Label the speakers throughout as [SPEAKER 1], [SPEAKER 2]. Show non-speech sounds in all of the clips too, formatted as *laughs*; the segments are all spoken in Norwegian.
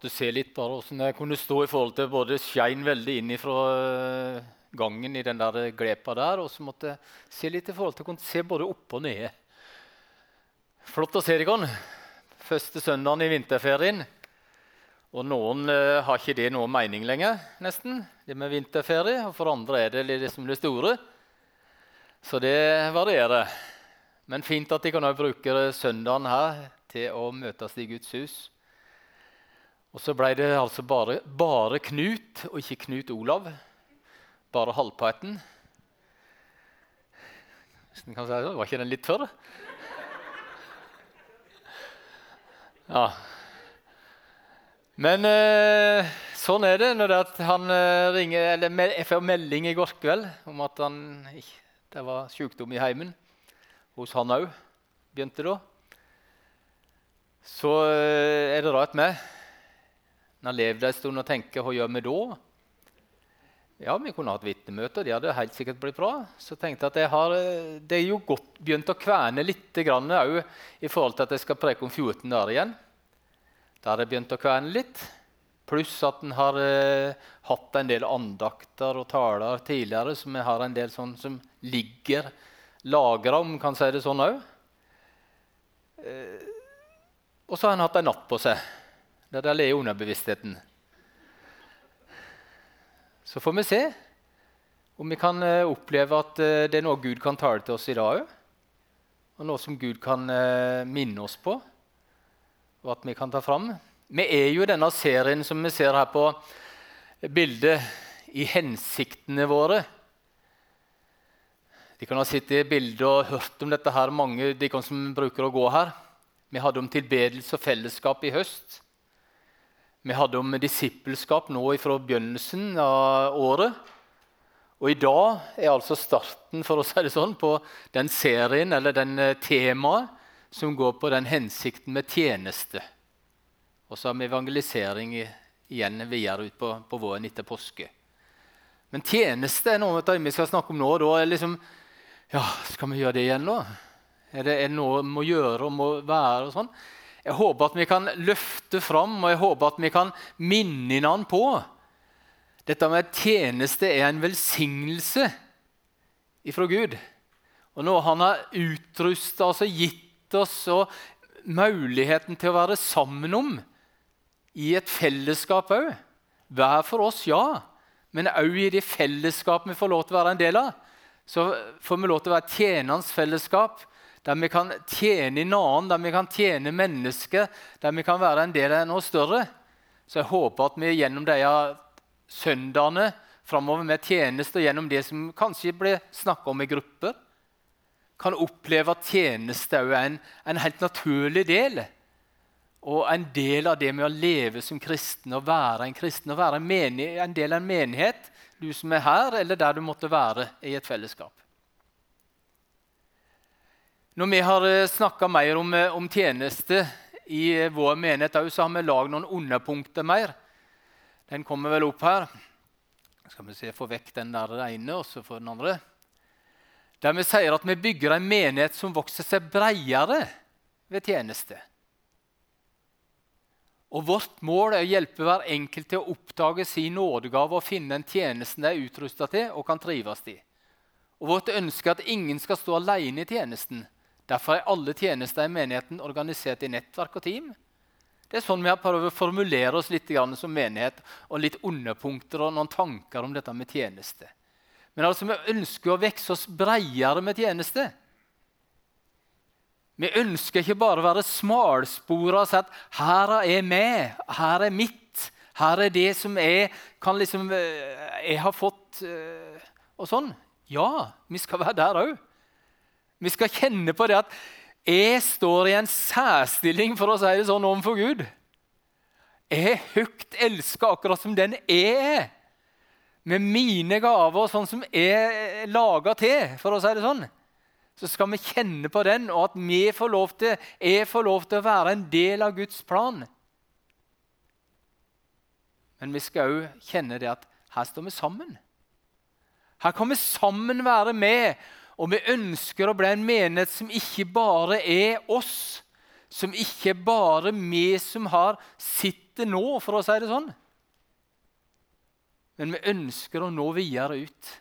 [SPEAKER 1] måtte se litt bare hvordan jeg kunne stå i forhold til både skein veldig inn fra gangen i den der glepa der, og så måtte jeg se litt i forhold til kunne se både opp og nede. Flott å se dere. Første søndagen i vinterferien. Og noen eh, har ikke det noe mening lenger, nesten, det med vinterferie. Og for andre er det liksom det store. Så det varierer. Men fint at de kan bruke søndagen her til å møtes i Guds hus. Og så ble det altså bare, bare Knut, og ikke Knut Olav. Bare halvparten. Hvis en kan si det. Var ikke den litt tørr? Ja. Men eh, sånn er det når det han eh, ringer, eller jeg får melding i går kveld om at han, det var sykdom i heimen. Hos han òg, begynte da. Så eh, er det rart med. Når har levde en stund og tenker hva gjør vi da? Ja, vi kunne hatt vitnemøter. Det hadde helt sikkert blitt bra. Så tenkte jeg at jeg har, det er jo godt begynt å kverne litt grann, i forhold til at jeg skal preke om 14 dager igjen. Da har jeg begynt å kverne litt. Pluss at en har eh, hatt en del andakter og taler tidligere som jeg har en del sånn som ligger lagra, om man kan si det sånn òg. Eh, og så har en hatt en natt på seg, der det er underbevisstheten. Så får vi se om vi kan eh, oppleve at eh, det er noe Gud kan tale til oss i dag òg. Og noe som Gud kan eh, minne oss på og at vi kan ta fram. Vi er jo i denne serien som vi ser her på bildet, i hensiktene våre. De kan ha sittet i bildet og hørt om dette her, mange de som bruker å gå her. Vi hadde om tilbedelse og fellesskap i høst. Vi hadde om disippelskap nå fra begynnelsen av året. Og i dag er altså starten for å si det sånn, på den serien eller den eh, temaet som går på den hensikten med tjeneste. Og så har vi evangelisering igjen videre ut på, på våren etter påske. Men tjeneste er noe vi skal snakke om nå. Da er liksom, ja, Skal vi gjøre det igjen nå? Er det, er det noe vi må gjøre og må være? og sånn? Jeg håper at vi kan løfte fram og jeg håper at vi kan minne hverandre på dette med tjeneste er en velsignelse ifra Gud. Og når Han har utrusta oss og gitt oss og muligheten til å være sammen om i et fellesskap òg. Hver for oss, ja, men òg i det fellesskapet vi får lov til å være en del av. Så får vi lov til å være tjenerens fellesskap, der vi kan tjene en annen, der vi kan tjene mennesker, der vi kan være en del av noe større. Så jeg håper at vi gjennom disse søndagene framover med tjeneste, gjennom det som kanskje blir snakka om i grupper, kan oppleve at tjeneste er en, en helt naturlig del. Og en del av det med å leve som kristen og være en kristen og være en, menighet, en del av en menighet, du som er her, eller der du måtte være i et fellesskap. Når vi har eh, snakka mer om, eh, om, tjeneste i eh, vår menighet, så har vi lagd noen underpunkter mer. Den kommer vel opp her. Skal vi se, Få vekk den der ene, og så få den andre der vi sier at vi bygger en menighet som vokser seg bredere ved tjeneste. Og Vårt mål er å hjelpe hver enkelt til å oppdage sin nådegave og finne den tjenesten de er utrusta til og kan trives i. Og Vårt ønske er at ingen skal stå alene i tjenesten. Derfor er alle tjenester i menigheten organisert i nettverk og team. Det er sånn vi har prøvd å formulere oss litt som menighet, og litt underpunkter og noen tanker om dette med tjeneste. Men altså, vi ønsker å vokse oss bredere med tjeneste. Vi ønsker ikke bare å være smalspora og si at 'her er jeg 'her er mitt', 'her er det som jeg kan liksom eh, Jeg har fått eh, Og sånn. Ja, vi skal være der òg. Vi skal kjenne på det at jeg står i en særstilling for å si det sånn overfor Gud. Jeg er høyt elska akkurat som den jeg er med mine gaver, sånn som er laga til, for å si det sånn, så skal vi kjenne på den, og at vi får lov til, jeg får lov til å være en del av Guds plan. Men vi skal òg kjenne det at her står vi sammen. Her kan vi sammen være med, og vi ønsker å bli en menighet som ikke bare er oss, som ikke bare vi som har sitter nå, for å si det sånn. Men vi ønsker å nå videre ut.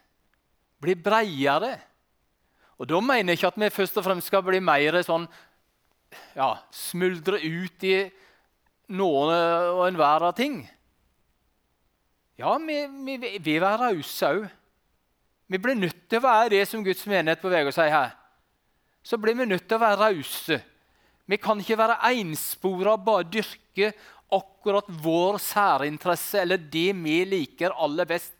[SPEAKER 1] Bli bredere. Og da mener jeg ikke at vi først og fremst skal bli mer sånn ja, Smuldre ut i noen og enhver av ting. Ja, vi, vi vil være rause òg. Vi blir nødt til å være det som Guds menighet beveger seg her. Så blir vi nødt til å være rause. Vi kan ikke være enspora og bare dyrke akkurat vår særinteresse eller det vi liker aller best.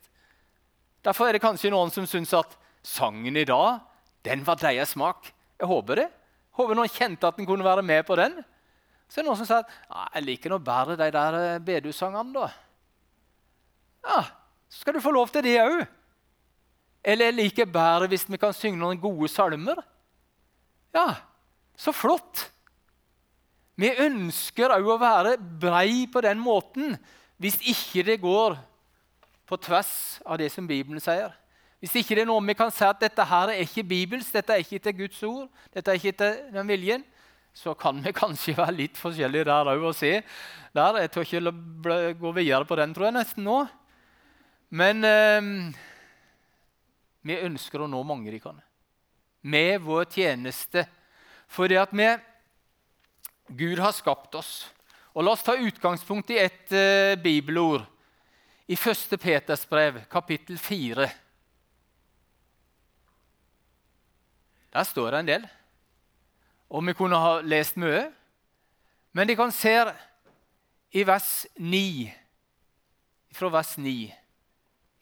[SPEAKER 1] Derfor er det kanskje noen som syns at sangen i dag den var deres smak. Jeg håper det. Jeg håper noen kjente at en kunne være med på den. Så er det noen som sier at jeg liker nå bedre de der bedusangene. da. Ja, så skal du få lov til det òg. Eller jeg liker bedre hvis vi kan synge noen gode salmer. Ja, så flott! Vi ønsker òg å være brei på den måten hvis ikke det går på tvers av det som Bibelen sier. Hvis ikke det er noe vi kan si at dette her er ikke Bibels, dette er ikke til Guds ord, dette er ikke til den viljen, så kan vi kanskje være litt forskjellige der òg og se. Der, Jeg tør ikke gå videre på den, tror jeg, nesten nå. Men eh, vi ønsker å nå mange kan. Med vår tjeneste. Fordi at vi Gud har skapt oss. Og La oss ta utgangspunkt i et uh, bibelord i 1. Peters brev, kapittel 4. Der står det en del. Og vi kunne ha lest mye. Men de kan se i vers 9, fra vers 9 i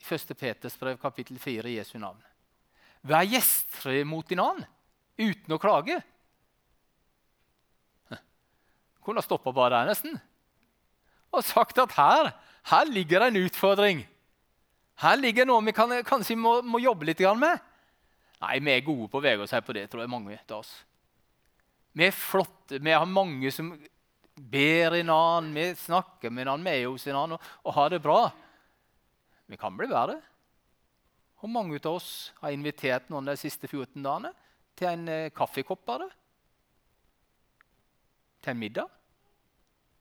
[SPEAKER 1] 1. Peters brev, kapittel 4, i Jesu navn. Vær gjestfri mot din annen uten å klage. Kunne ha stoppa bare der, nesten. Og sagt at her, her ligger det en utfordring. Her ligger noe vi kan, kanskje må, må, jobbe litt med. Nei, vi er gode på å her på det, tror jeg mange av oss. Vi er flotte. Vi har mange som ber en annen, vi snakker med en annen, vi er hos en annen og, og har det bra. Vi kan bli verre. Hvor mange av oss har invitert noen de siste 14 dagene til en eh, kaffekopp bare? Til en middag?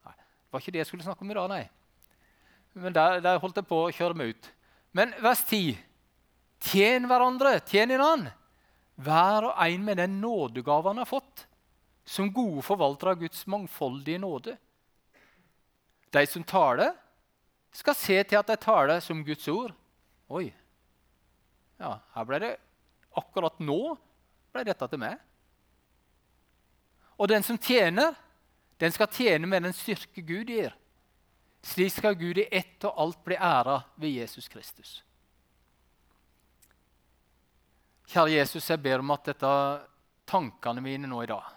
[SPEAKER 1] Nei, Det var ikke det jeg skulle snakke om i dag, nei. Men der, der holdt jeg på å kjøre meg ut. Men vers 10. Tjen hverandre, tjen en annen. Hver og en med den nådegave han har fått, som gode forvaltere av Guds mangfoldige nåde. De som taler, skal se til at jeg taler som Guds ord. Oi. Ja, her ble det Akkurat nå ble dette til meg. Og den som tjener, den skal tjene med den styrke Gud gir. Slik skal Gud i ett og alt bli æra ved Jesus Kristus. Kjære Jesus, jeg ber om at dette tankene mine nå i dag,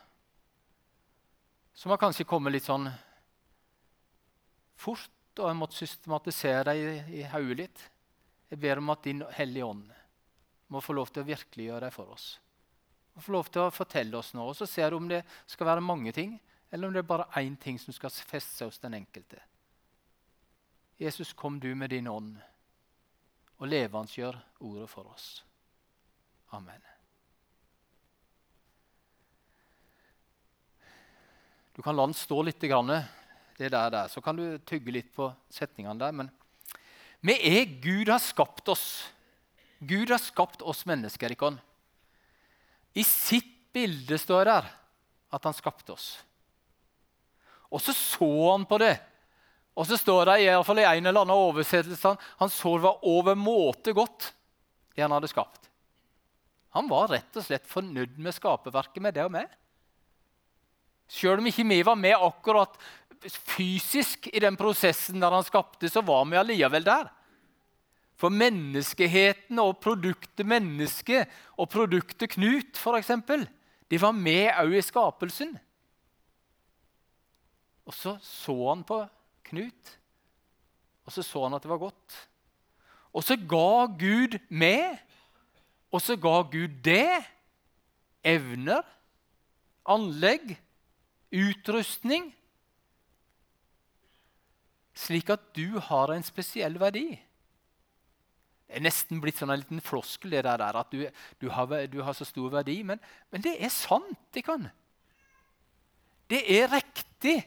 [SPEAKER 1] som har kanskje kommet litt sånn fort, og jeg måtte systematisere det i, i hodet litt Jeg ber om at Din Hellige Ånd må få lov til å virkeliggjøre det for oss. Og få lov til å fortelle oss noe. Og så ser du om det skal være mange ting, eller om det er bare én ting som skal feste seg hos den enkelte. Jesus, kom du med din ånd og levendegjør ordet for oss. Amen. Du kan la den stå litt, det der, der. så kan du tygge litt på setningene der. Men vi er Gud har skapt oss. Gud har skapt oss mennesker. Ikke? I sitt bilde står det at han skapte oss. Og så så han på det. Og så står det i, hvert fall i en eller annen oversettelse han så det var overmåte godt, det han hadde skapt. Han var rett og slett fornøyd med skaperverket med det og med. Selv om ikke vi var med akkurat fysisk i den prosessen der han skapte, så var vi allikevel der. For menneskeheten og produktet menneske og produktet Knut, f.eks., de var med òg i skapelsen. Og så så han på Knut, og så så han at det var godt. Og så ga Gud med, og så ga Gud det. Evner, anlegg, utrustning. Slik at du har en spesiell verdi. Det er nesten blitt sånn en liten floskel, det der, at du, du, har, du har, så stor verdi. Men, men det er sant. det kan. Det er riktig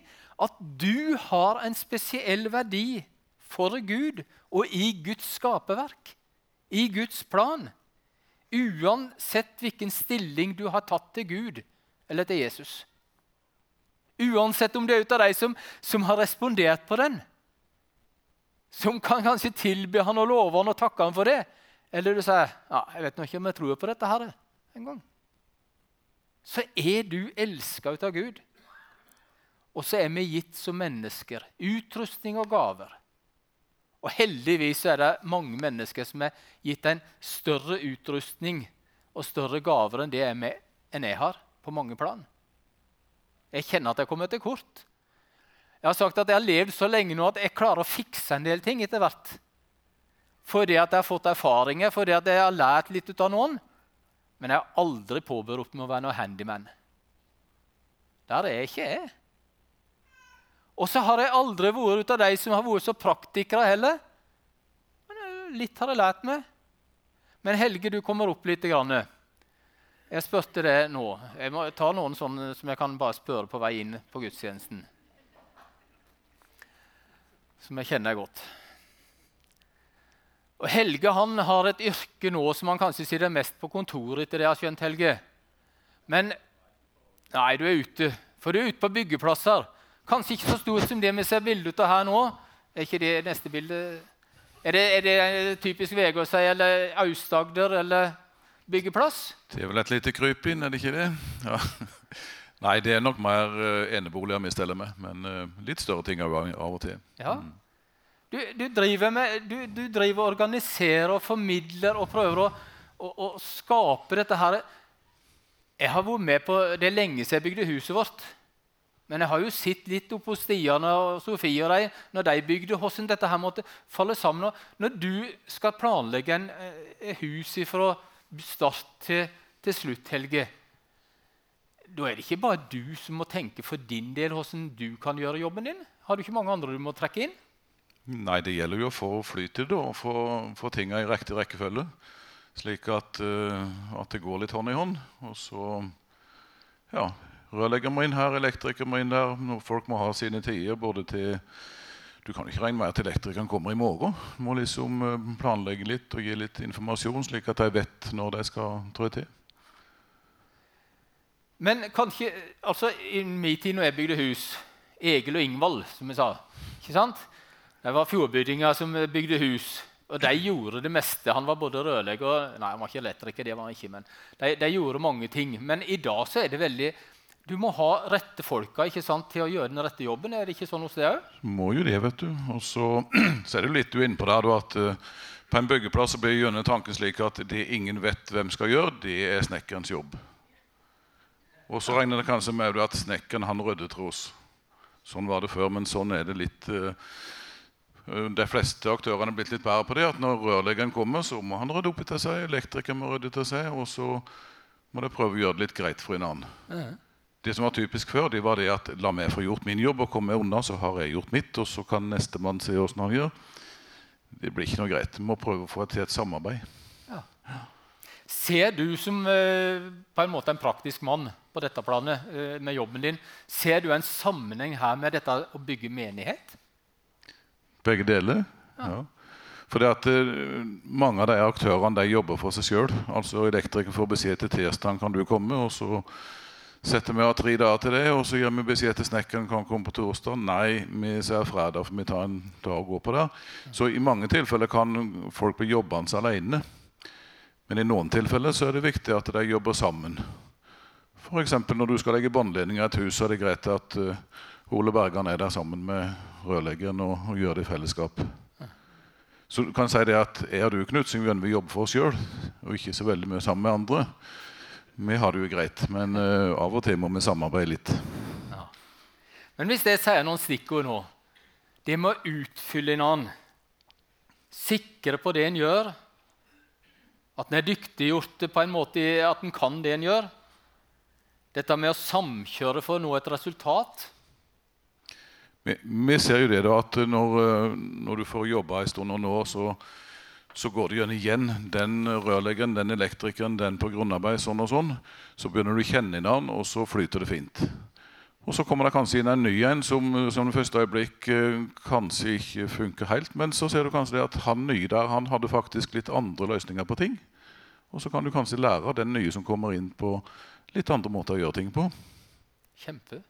[SPEAKER 1] at du har en spesiell verdi for Gud og i Guds skaperverk, i Guds plan. Uansett hvilken stilling du har tatt til Gud eller til Jesus. Uansett om det er ut av de som, som har respondert på den. Som kan kanskje tilbe han og love han og takke han for det. Eller du sier ja, jeg vet ikke om jeg tror på dette her en gang. Så er du elska ut av Gud. Og så er vi gitt som mennesker utrustning og gaver. Og heldigvis er det mange mennesker som er gitt en større utrustning og større gaver enn det jeg, jeg har, på mange plan. Jeg kjenner at jeg kommer til kort. Jeg har sagt at jeg har levd så lenge nå at jeg klarer å fikse en del ting etter hvert. Fordi at jeg har fått erfaringer, fordi at jeg har lært litt ut av noen. Men jeg har aldri påberopt meg å være noe handyman. Der er ikke jeg. Og så har jeg aldri vært ut av de som har vært så praktikere heller. Men litt har jeg lært meg. Men Helge, du kommer opp litt. Grann. Jeg spurte det nå. Jeg må ta noen sånne som jeg kan bare spørre på vei inn på gudstjenesten. Som jeg kjenner godt. Og Helge han har et yrke nå som han kanskje det mest på kontoret. etter det jeg har skjønt, Helge. Men nei, du er ute. For du er ute på byggeplasser. Kanskje ikke så stort som det vi ser bilde av her nå. Er ikke det neste bilde? Er det, er det typisk Vegårshei eller Aust-Agder eller byggeplass?
[SPEAKER 2] Det er vel et lite krypinn, er det ikke det? Ja. Nei, det er nok mer uh, eneboliger vi steller med. Men uh, litt større ting av, av og til.
[SPEAKER 1] Ja. Mm. Du, du, driver med, du, du, driver og organiserer og formidler og prøver å, å, å, skape dette her. Jeg har vært med på Det er lenge siden jeg bygde huset vårt. Men jeg har jo sett litt opp hos Stian og Sofie og de, når de bygde, hvordan dette her måtte falle sammen. Når du skal planlegge en, et hus fra start til, til slutt, Helge, da er det ikke bare du som må tenke for din del hvordan du kan gjøre jobben din? Har du ikke mange andre du må trekke inn?
[SPEAKER 2] Nei, det gjelder jo å få flyt i det og få, få tinga i riktig rekkefølge. Slik at, uh, at, det går litt hånd i hånd. Og så ja, rørlegger må inn her, elektriker må inn der. Folk må ha sine tider både til du kan ikke regne med at elektrikeren kommer i morgen. Du må liksom eh, planlegge litt og gi litt informasjon, slik at de vet når de skal trå til.
[SPEAKER 1] Men kanskje, altså I min tid når jeg bygde hus Egil og Ingvald, som jeg sa. ikke sant? Det var fjordbygdinger som bygde hus. Og de gjorde det meste. Han var både rørlegger og Nei, han var ikke elektriker, det var han ikke, men de, de, gjorde mange ting. Men i dag så er det veldig du må ha rette folka ikke sant, til å gjøre den rette jobben. Er det ikke sånn hos deg òg?
[SPEAKER 2] Må jo det, vet du. Og så, *clears throat* så er det litt du er inne på der, at uh, på en byggeplass blir gjerne tanken slik at det ingen vet hvem skal gjøre, det er snekkerens jobb. Og så regner det kanskje med at snekkeren han rydder tros. Sånn var det før, men sånn er det litt uh, De fleste aktørene er blitt litt bedre på det. at Når rørleggeren kommer, så må han rydde opp etter seg. Elektrikeren må rydde etter seg. Og så må de prøve å gjøre det litt greit for en annen. Det som var typisk før, det var det at la meg få gjort min jobb og komme unna, så har jeg gjort mitt, og så kan nestemann se åssen han gjør. Det blir ikke noe greit. Vi må prøve å få til et samarbeid. Ja.
[SPEAKER 1] Ser du som eh, på en måte en praktisk mann på dette planet eh, med jobben din, ser du en sammenheng her med dette å bygge menighet?
[SPEAKER 2] Begge deler. ja. ja. Fordi at uh, Mange av de aktørene de jobber for seg sjøl. Altså, elektriker får beskjed til tirsdag kan du komme, og så setter vi av tre dager til det, og så gir vi beskjed til snekkeren kan komme på torsdag. Nei, vi ser fredag, for vi tar en dag og går på det. Så i mange tilfeller kan folk bli jobbende alene. Men i noen tilfeller så er det viktig at de jobber sammen. F.eks. når du skal legge båndledninger i et hus, så er det greit at uh, Ole Bergan er der sammen med rørleggeren og, og gjør det i fellesskap. Så du kan si det at jeg og du Knut, vi jobbe for oss sjøl, og ikke så veldig mye sammen med andre. Vi har det jo greit, men uh, av og til må vi samarbeide litt. Ja.
[SPEAKER 1] Men hvis jeg sier noen stikkord nå Det med å utfylle en annen. Sikre på det en gjør. At en er dyktiggjort på en måte at en kan det en gjør. Dette med å samkjøre for å nå et resultat.
[SPEAKER 2] Vi, vi ser jo det da, at når, eh, når du får jobbe en stund og nå, så så går det gjerne igjen. Den rørleggeren, den elektrikeren, den på grunnarbeid, sånn og sånn. Så begynner du å kjenne inn den, og så flyter det fint. Og så kommer det kanskje inn en ny en som, som det første øyeblikk eh, kanskje ikke funker helt. Men så ser du kanskje det at han nye der han hadde faktisk litt andre løsninger på ting. Og så kan du kanskje lære av den nye som kommer inn på litt andre måter å gjøre ting på.
[SPEAKER 1] Kjempe.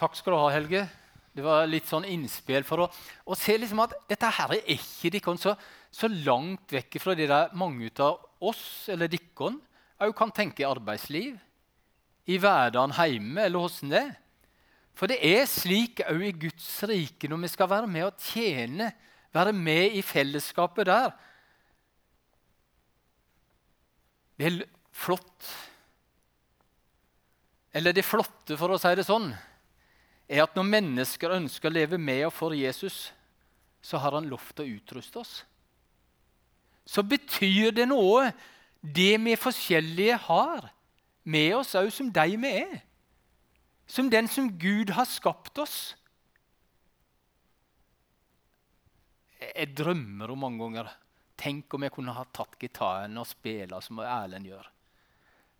[SPEAKER 1] Takk skal du ha, Helge. Det var litt sånn innspill for å, å se liksom at dette her er ikke dere så, så langt vekk fra det der mange av oss eller dere òg kan tenke arbeidsliv i hverdagen hjemme, eller åssen det er. For det er slik òg i Guds rike når vi skal være med og tjene, være med i fellesskapet der. Det er flott Eller det flotte, for å si det sånn, er at når mennesker ønsker å leve med og for Jesus, så har han lovt å utruste oss. Så betyr det noe, det vi forskjellige har med oss òg som de vi er. Som den som Gud har skapt oss. Jeg drømmer om mange ganger Tenk om jeg kunne ha tatt gitaren og spille som Erlend gjør.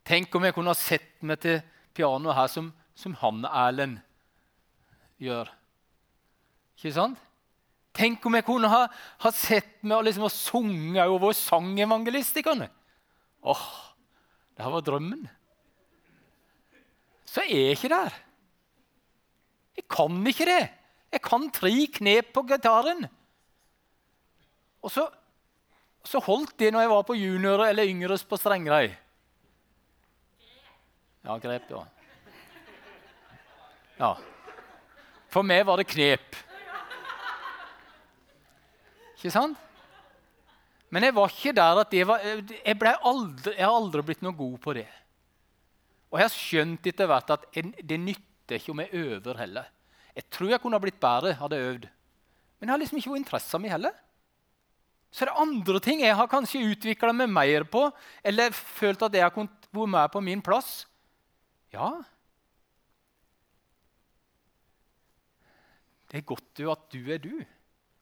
[SPEAKER 1] Tenk om jeg kunne ha sett meg til pianoet her som, som han Erlend gjør. Ikke sant? Tenk om jeg kunne ha, ha sett meg og liksom sunget over sangevangelistikerne. Åh, det her var drømmen så er jeg ikke der. Jeg kan ikke det. Jeg kan tre knep på gitaren. Og så, så, holdt det når jeg var på junior eller yngres på Strengrei. Ja, grep, ja. Ja. For meg var det knep. Ikke sant? Men jeg var ikke der at det var Jeg, aldri, jeg har aldri blitt noe god på det. Og jeg har skjønt etter hvert at det nytter ikke om jeg øver heller. Jeg tror jeg kunne ha blitt bedre hadde jeg øvd. Men jeg har liksom ikke vært interessen min heller. Så er det andre ting jeg har kanskje utvikla meg mer på, eller følt at jeg har kunnet være med på min plass. Ja. Det er godt jo at du er du,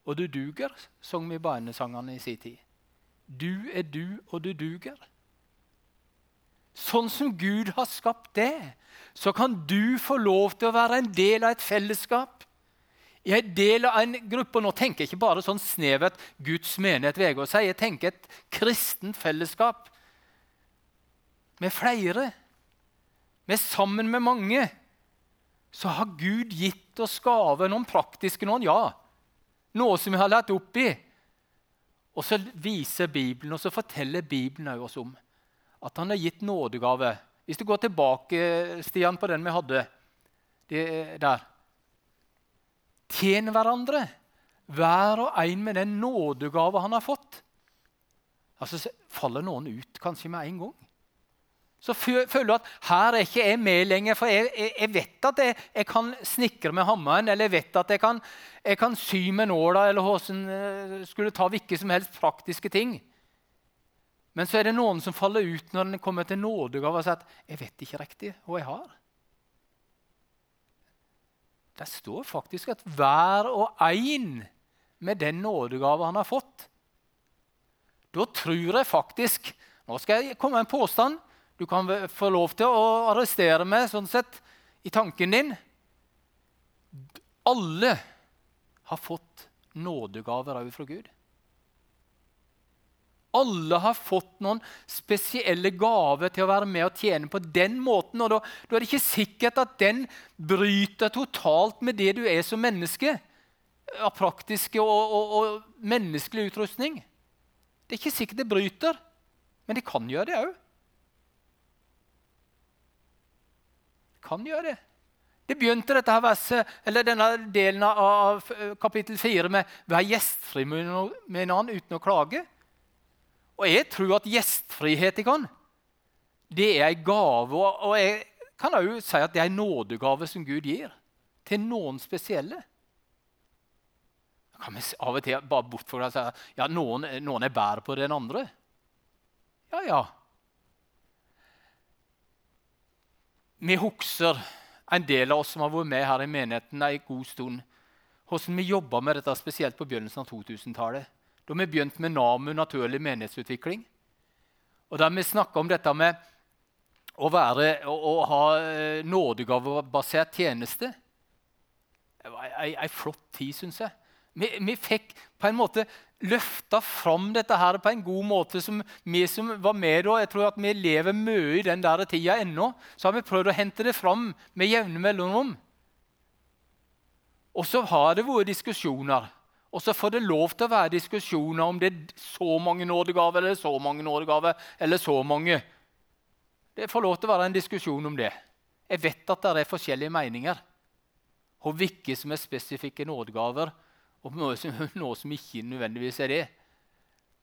[SPEAKER 1] og du duger, sang vi barnesangene i sin tid. Du er du, og du duger. Sånn som Gud har skapt det, så kan du få lov til å være en del av et fellesskap. I en del av en gruppe, Nå tenker jeg ikke bare sånn snevert Guds menighet. Vegård sier, Jeg tenker et kristent fellesskap med flere. Med sammen med mange. Så har Gud gitt oss gaver. Noen praktiske, noen ja. Noe som vi har lært opp i. Og så viser Bibelen, og så forteller Bibelen oss om at han har gitt nådegave. Hvis du går tilbake Stian, på den vi hadde der Tjen hverandre, hver og en med den nådegave han har fått. Altså, så faller noen ut kanskje med en gang. Så føler du at her er ikke jeg med lenger, for jeg, jeg, jeg vet at jeg, jeg, kan snikre med hammeren, eller jeg vet at jeg kan, kan sy med nåla, eller hvordan eh, skulle ta hvilke som helst praktiske ting. Men så er det noen som faller ut når den kommer til nådegave og sier at 'jeg vet ikke riktig hva jeg har'. Det står faktisk at hver og en med den nådegave han har fått Da tror jeg faktisk Nå skal jeg komme med en påstand. Du kan få lov til å arrestere meg sånn sett i tanken din. Alle har fått nådegaver òg fra Gud. Alle har fått noen spesielle gaver til å være med og tjene på den måten. og Da, da er det ikke sikkert at den bryter totalt med det du er som menneske. Av praktiske og, og, og menneskelig utrustning. Det er ikke sikkert det bryter, men det kan gjøre det òg. Kan gjøre det. Det begynte dette her verset, eller denne delen av kapittel 4 med 'vær gjestfri med en annen uten å klage'. Og jeg tror at gjestfrihet kan, det er en gave. Og jeg kan òg si at det er en nådegave som Gud gir til noen spesielle. Da kan vi av og til bare bortforklare og si at ja, noen, noen er bedre på det enn andre. Ja, ja. Vi husker, en del av oss som har vært med her i menigheten en god stund, hvordan vi jobba med dette spesielt på begynnelsen av 2000-tallet. Da vi begynte med NAMU, naturlig menighetsutvikling. Og der vi snakka om dette med å, være, å, å ha eh, nådegavebasert tjeneste. Det var ei, flott tid, syns jeg. Vi, vi, fikk på en måte løfta fram dette her på en god måte. som Vi som var med da, jeg tror at vi lever mye i den der tida ennå. Så har vi prøvd å hente det fram med jevne mellomrom. Og så har det vært diskusjoner. Og så får det lov til å være diskusjoner om det er så mange nådegaver eller så mange nådegaver. eller så mange. Det får lov til å være en diskusjon om det. Jeg vet at det er forskjellige meninger. Og hvilke som er spesifikke nådegaver, og noe som, *laughs* noe som ikke nødvendigvis er det.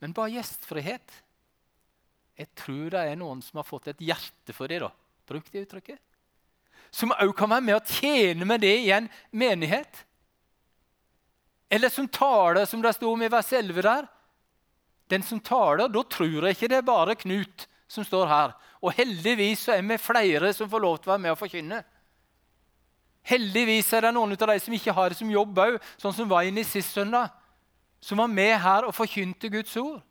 [SPEAKER 1] Men bare gjestfrihet. Jeg tror det er noen som har fått et hjerte for det. da. Bruk det uttrykket. Som òg kan være med å tjene med det i en menighet. Eller som taler, som det sto om i vers 11 der. Den som taler, da tror jeg ikke det er bare Knut som står her. Og heldigvis så er vi flere som får lov til å være med og forkynne. Heldigvis er det noen av de som ikke har det som jobb òg, sånn som var inne sist søndag. Som var med her og forkynte Guds ord.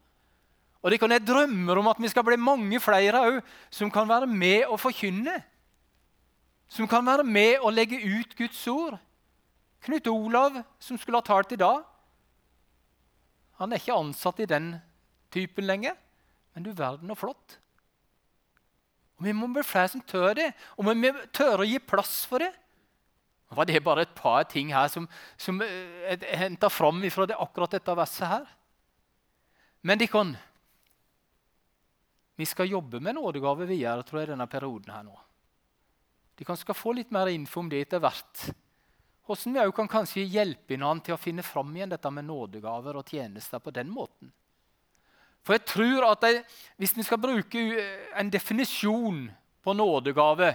[SPEAKER 1] Og det kan jeg drømmer om at vi skal bli mange flere òg som kan være med og forkynne. Som kan være med og legge ut Guds ord. Knut Olav, som skulle ha talt i dag, han er ikke ansatt i den typen lenger. Men du verden og flott. Og Vi må bli flere som tør det, og vi må tørre å gi plass for det. Nå var det bare et par ting her som, som eh, er henta fram fra det, akkurat dette verset her. Men de kan, vi skal jobbe med nådegave videre tror jeg, denne perioden. her nå. De skal få litt mer info om det etter hvert. Hvordan vi også kan kanskje hjelpe hverandre til å finne fram igjen dette med nådegaver og tjenester på den måten. For jeg tror at jeg, Hvis vi skal bruke en definisjon på nådegave,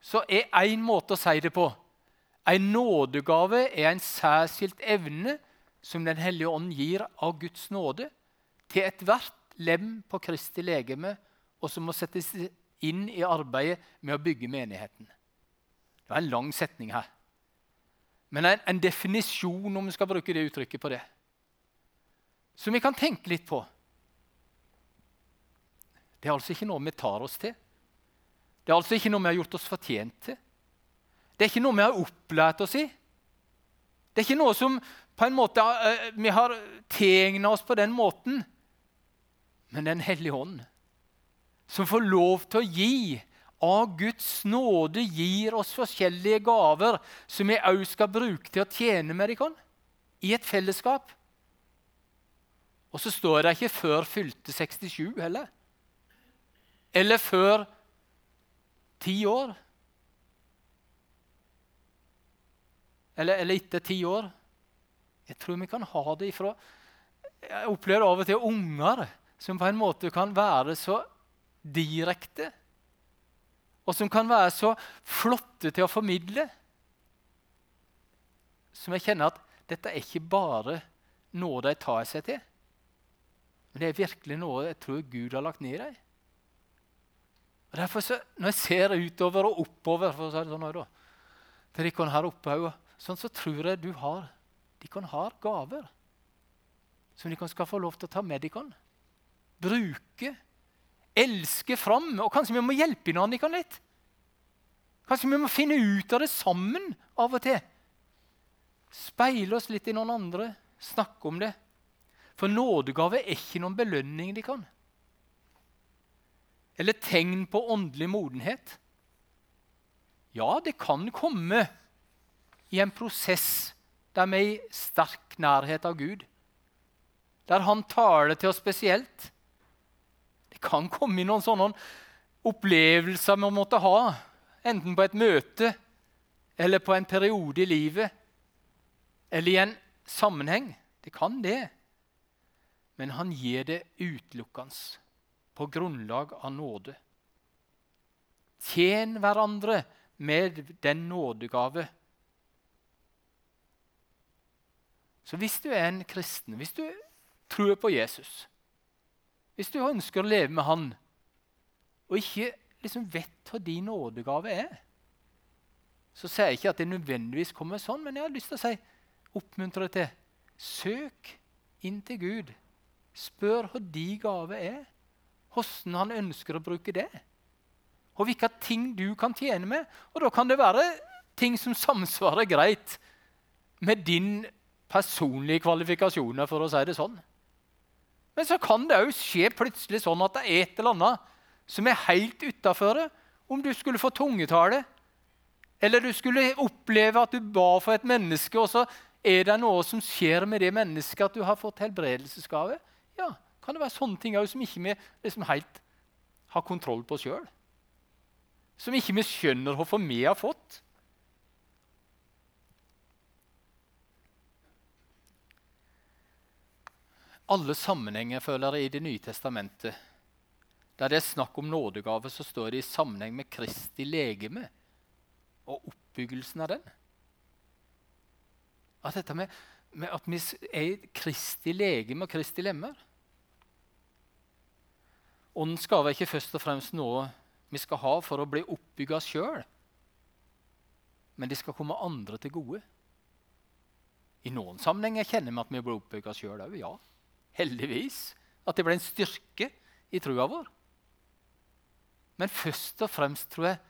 [SPEAKER 1] så er én måte å si det på En nådegave er en særskilt evne som Den hellige ånd gir av Guds nåde til ethvert lem på Kristi legeme, og som må settes inn i arbeidet med å bygge menigheten. Det er en lang setning her. Men en, en definisjon, om vi skal bruke det uttrykket på det som vi kan tenke litt på. Det er altså ikke noe vi tar oss til. Det er altså ikke noe vi har gjort oss fortjent til. Det er ikke noe vi har opplært oss i. Det er ikke noe som på en måte uh, vi har tegna oss på den måten. Men Den hellige ånd, som får lov til å gi av Guds nåde, gir oss forskjellige gaver som vi òg skal bruke til å tjene med dem i et fellesskap. Og så står det ikke 'før fylte 67' heller. Eller før ti år. Eller, eller etter ti år. Jeg tror vi kan ha det ifra Jeg opplever av og til unger som på en måte kan være så direkte. Og som kan være så flotte til å formidle. Som jeg kjenner at dette er ikke bare noe de tar seg til. Men det er virkelig noe jeg tror Gud har lagt ned i dem. Og derfor Når jeg ser utover og oppover for å si det sånn da, til de her oppe, sånn så tror jeg du har de kan ha gaver som de kan skal få lov til å ta med de kan. Bruke, elske fram. Og kanskje vi må hjelpe hverandre litt. Kanskje vi må finne ut av det sammen av og til. Speile oss litt i noen andre, snakke om det. For nådegave er ikke noen belønning de kan. Eller tegn på åndelig modenhet. Ja, det kan komme i en prosess der vi er i sterk nærhet av Gud. Der Han taler til oss spesielt. Det kan komme i noen sånne opplevelser man måtte ha, enten på et møte eller på en periode i livet eller i en sammenheng. Det kan det men han gir det utelukkende på grunnlag av nåde. Tjen hverandre med den nådegave. Så hvis du er en kristen, hvis du tror på Jesus, hvis du ønsker å leve med han, og ikke liksom vet hva din nådegave er, så sier jeg ikke at det nødvendigvis kommer sånn, men jeg har lyst til å si, oppmuntre deg til søk inn til Gud Spør hva de gave er, hvordan han ønsker å bruke det. Og hvilke ting du kan tjene med. Og da kan det være ting som samsvarer greit med din personlige kvalifikasjoner, for å si det sånn. Men så kan det òg skje plutselig sånn at det er et eller annet som er helt utafor. Om du skulle få tungetale, eller du skulle oppleve at du ba for et menneske, og så er det noe som skjer med det mennesket, at du har fått helbredelsesgave. Ja, kan det være sånne ting òg som ikke vi liksom helt har kontroll på sjøl? Som ikke vi skjønner hvorfor vi har fått? Alle sammenhenger føler jeg i Det nye testamentet. Der det er snakk om nådegave, så står det i sammenheng med Kristi legeme og oppbyggelsen av den. At dette med, med at vi er Kristi legeme og Kristi lemmer Åndens gave er ikke først og fremst noe vi skal ha for å bli oppbygga sjøl, men de skal komme andre til gode. I noen sammenhenger kjenner vi at vi blir oppbygga sjøl òg. Ja, heldigvis. At det ble en styrke i trua vår. Men først og fremst tror jeg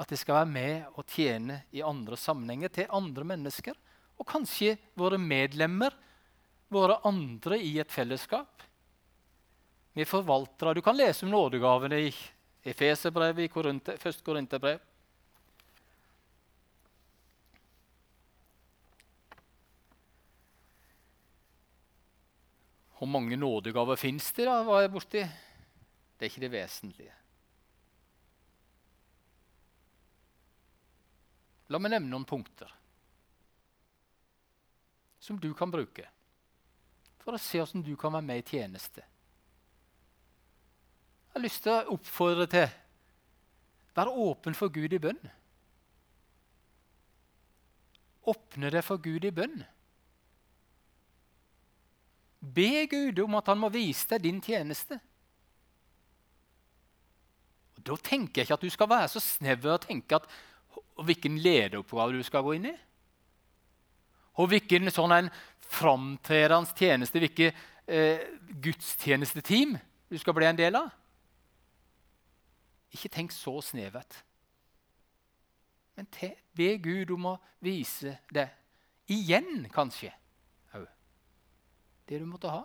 [SPEAKER 1] at det skal være med og tjene i andre sammenhenger til andre mennesker. Og kanskje våre medlemmer, våre andre i et fellesskap. Vi forvaltere. Du kan lese om nådegavene i Efeserbrevet, i Korinthe, 1. Korinterbrev. Hvor mange nådegaver fins det? da, var jeg borti? Det er ikke det vesentlige. La meg nevne noen punkter som du kan bruke for å se hvordan du kan være med i tjeneste. Jeg har lyst til å oppfordre til Vær åpen for Gud i bønn. Åpne deg for Gud i bønn. Be Gud om at han må vise deg din tjeneste. Og da tenker jeg ikke at du skal være så snever og tenke at og hvilken lederoppgave du skal gå inn i. Og hvilken sånn en framtredende tjeneste, hvilket eh, gudstjenesteteam du skal bli en del av. Ikke tenk så snevert. Men te, be Gud om å vise det. Igjen, kanskje. Det du måtte ha.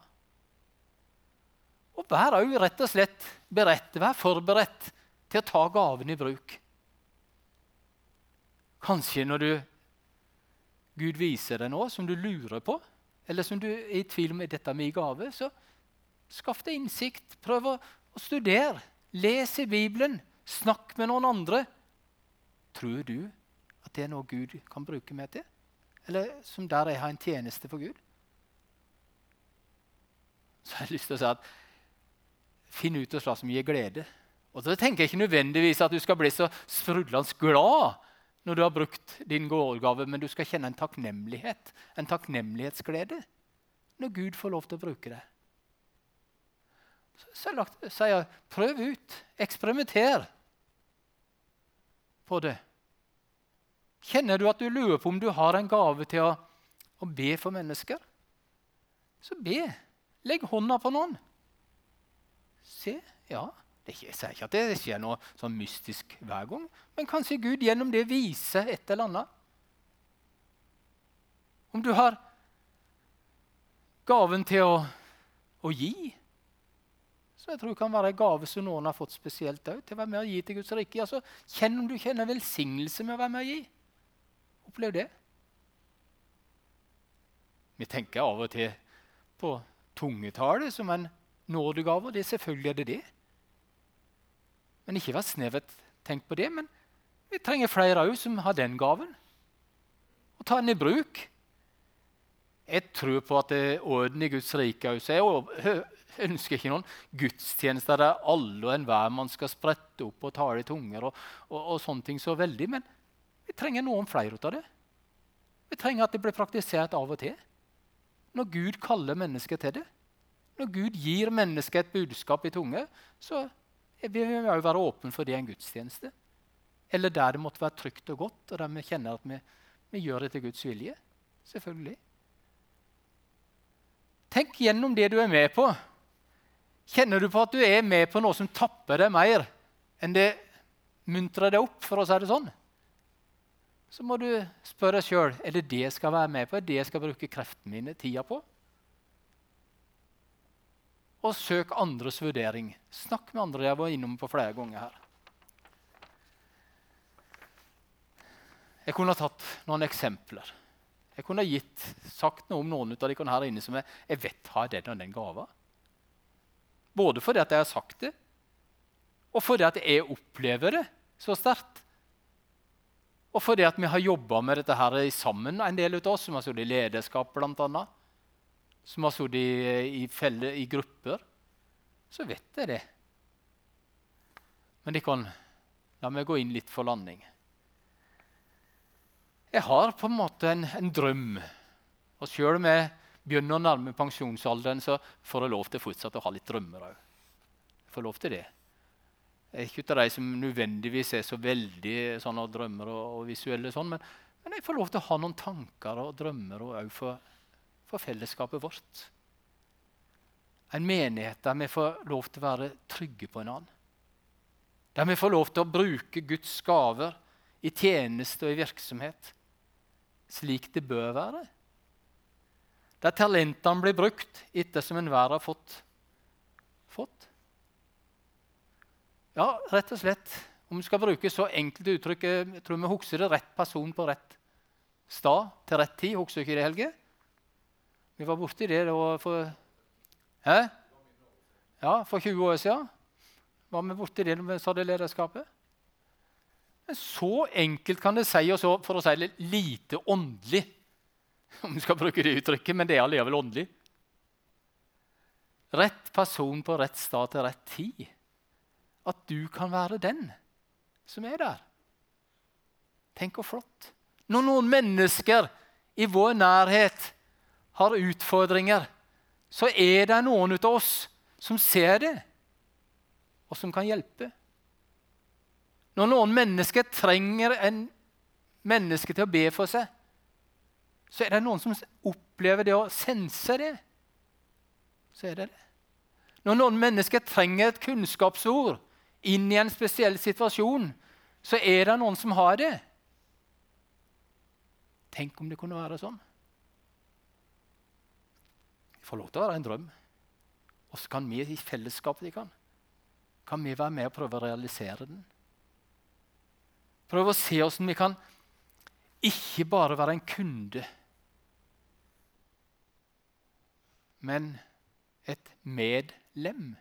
[SPEAKER 1] Og vær òg rett og slett beredt, vær forberedt til å ta gaven i bruk. Kanskje når du, Gud viser deg noe som du lurer på, eller som du er i tvil om er dette min gave, så skaff deg innsikt. Prøv å, å studere. Les i Bibelen. Snakk med noen andre. Tror du at det er noe Gud kan bruke meg til? Eller som der jeg har en tjeneste for Gud? Så jeg har lyst til å si at finn ut hva som gir glede. Og så tenker jeg ikke nødvendigvis at du skal bli så sprudlende glad når du har brukt din gårdgave, men du skal kjenne en takknemlighet, en takknemlighetsglede når Gud får lov til å bruke det. Så sier jeg prøv ut, eksperimenter på det. Kjenner du at du lurer på om du har en gave til å, å be for mennesker? Så be. Legg hånda på noen. Se. Ja, ikke, jeg sier ikke at det skjer noe sånn mystisk hver gang, men kanskje Gud gjennom det viser et eller annet. Om du har gaven til å, å gi, så jeg tror det kan være en gave som noen har fått spesielt òg, til å være med og gi til Guds rike. Altså, kjenn om du kjenner velsignelse med å være med og gi. Opplev det. Vi tenker av og til på tungetale som en nådegave. Det selvfølgelig er det det. Men ikke vær snevert tenkt på det. Men vi trenger flere òg som har den gaven. Og ta den i bruk. Jeg tror på at det orden i Guds rike òg. Jeg ønsker ikke noen gudstjenester der alle og enhver man skal sprette opp og tale i tunger. Og, og, og, sånne ting så veldig, Men vi trenger noen flere av det. Vi trenger at det blir praktisert av og til. Når Gud kaller mennesket til det. Når Gud gir mennesket et budskap i tunge, så vil vi òg være åpne for det i en gudstjeneste. Eller der det måtte være trygt og godt, og der vi kjenner at vi, vi gjør det til Guds vilje. Selvfølgelig. Tenk gjennom det du er med på. Kjenner du på at du er med på noe som tapper deg mer enn det muntrer deg opp, for å si det sånn, så må du spørre deg sjøl er det det jeg skal være med på, er det jeg skal bruke kreftene mine, tida på. Og søk andres vurdering. Snakk med andre. Jeg var innom på flere ganger her. Jeg kunne ha tatt noen eksempler. Jeg kunne ha gitt, sagt noe om noen av de her inne som jeg, jeg vet har den og den gava. Både fordi jeg har sagt det, og fordi jeg opplever det så sterkt. Og fordi at vi har jobba med dette her sammen, en del av oss som har sittet i lederskap, annet, som har sittet i, i, i grupper, så vet jeg det. Men de kan La meg gå inn litt for landing. Jeg har på en måte en, en drøm. Og sjøl om jeg begynner å nærme pensjonsalderen, så får jeg lov til fortsatt å ha litt drømmer òg. Får lov til det. Ikke av de som nødvendigvis er så veldig sånn, og drømmer og, og visuelle, sånn, men, men, jeg får lov til å ha noen tanker og drømmer òg for, for, fellesskapet vårt. En menighet der vi får lov til å være trygge på en annen. Der vi får lov til å bruke Guds gaver i tjeneste og i virksomhet slik det bør være. Der talentene blir brukt etter som enhver har fått. fått. Ja, rett og slett. Om vi skal bruke så enkelt uttrykk jeg tror vi husker det rett person på rett stad til rett tid. Husker ikke det, Helge? Vi var borti det da for Hæ? Ja, for 20 år siden var vi borti det når vi sa det lederskapet. Men så enkelt kan det si, og for å si det lite åndelig. *laughs* Om vi skal bruke det uttrykket, men det er allikevel åndelig. Rett person på rett stad til rett tid at du kan være den som er der. Tenk hvor flott. Når noen mennesker i vår nærhet har utfordringer, så er det noen av oss som ser det, og som kan hjelpe. Når noen mennesker trenger en menneske til å be for seg, så er det noen som opplever det og sense det. Så er det det. Når noen mennesker trenger et kunnskapsord, inn i en spesiell situasjon, så er det noen som har det. Tenk om det kunne være sånn. Det får lov til å være en drøm. Og så kan vi i fellesskap de kan. kan vi være med og prøve å realisere den. Prøve å se hvordan vi kan ikke bare være en kunde, men et medlem.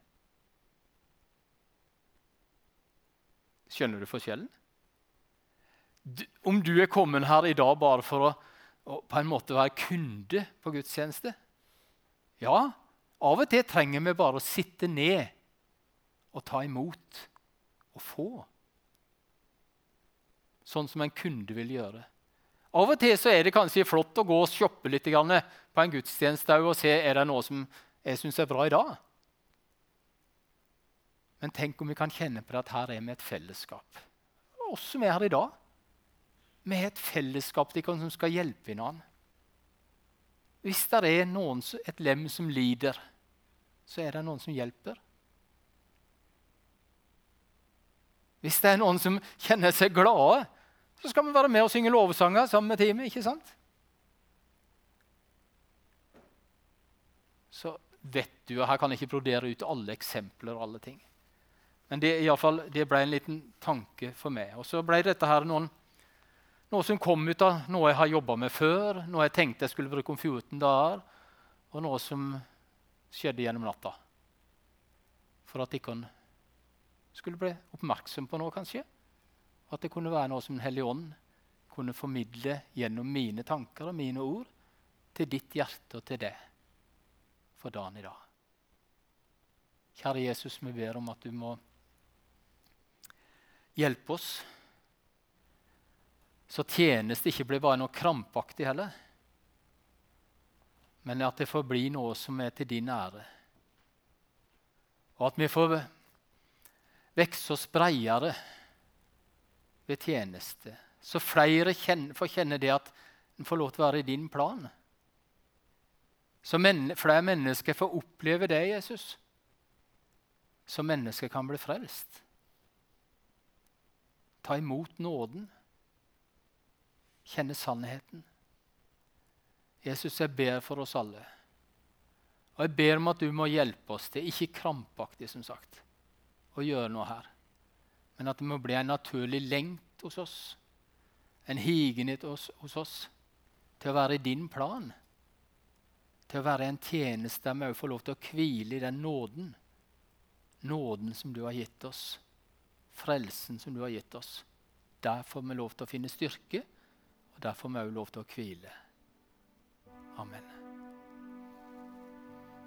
[SPEAKER 1] Skjønner du forskjellen? Om du er kommet her i dag bare for å, å på en måte være kunde på gudstjeneste Ja, av og til trenger vi bare å sitte ned og ta imot og få. Sånn som en kunde vil gjøre. Av og til er det kanskje flott å gå og shoppe litt på en gudstjeneste og se er det noe som jeg syns er bra i dag. Men tenk om vi kan kjenne på det at her er vi et fellesskap. Oss som er her i dag. Vi er et fellesskap som skal hjelpe hverandre. Hvis det er noen, et lem som lider, så er det noen som hjelper. Hvis det er noen som kjenner seg glade, så skal vi være med og synge lovsanger sammen med teamet. ikke sant? Så vet du, og Her kan jeg ikke brodere ut alle eksempler. og alle ting. Men det, fall, det ble en liten tanke for meg. Og så ble dette her noen, noe som kom ut av noe jeg har jobba med før, noe jeg tenkte jeg skulle bruke om 14 dager, og noe som skjedde gjennom natta. For at jeg skulle bli oppmerksom på noe, kanskje. At det kunne være noe som Den hellige ånd kunne formidle gjennom mine tanker og mine ord til ditt hjerte og til deg for dagen i dag. Kjære Jesus, vi ber om at du må Hjelp oss, så tjeneste ikke blir bare noe krampaktig heller, men at det får bli noe som er til din ære. Og at vi får vokse oss bredere ved tjeneste, så flere får kjenne det at en får lov til å være i din plan. Så flere mennesker får oppleve det, Jesus. Så mennesker kan bli frelst. Ta imot nåden. Kjenne sannheten. Jesus, jeg ber for oss alle. Og jeg ber om at du må hjelpe oss til, ikke krampaktig, som sagt, å gjøre noe her, men at det må bli en naturlig lengt hos oss, en higenhet hos, hos oss, til å være i din plan. Til å være en tjeneste der vi òg får lov til å hvile i den nåden. Nåden som du har gitt oss. Frelsen som du har gitt oss. Der får vi lov til å finne styrke, og der får vi òg lov til å hvile. Amen.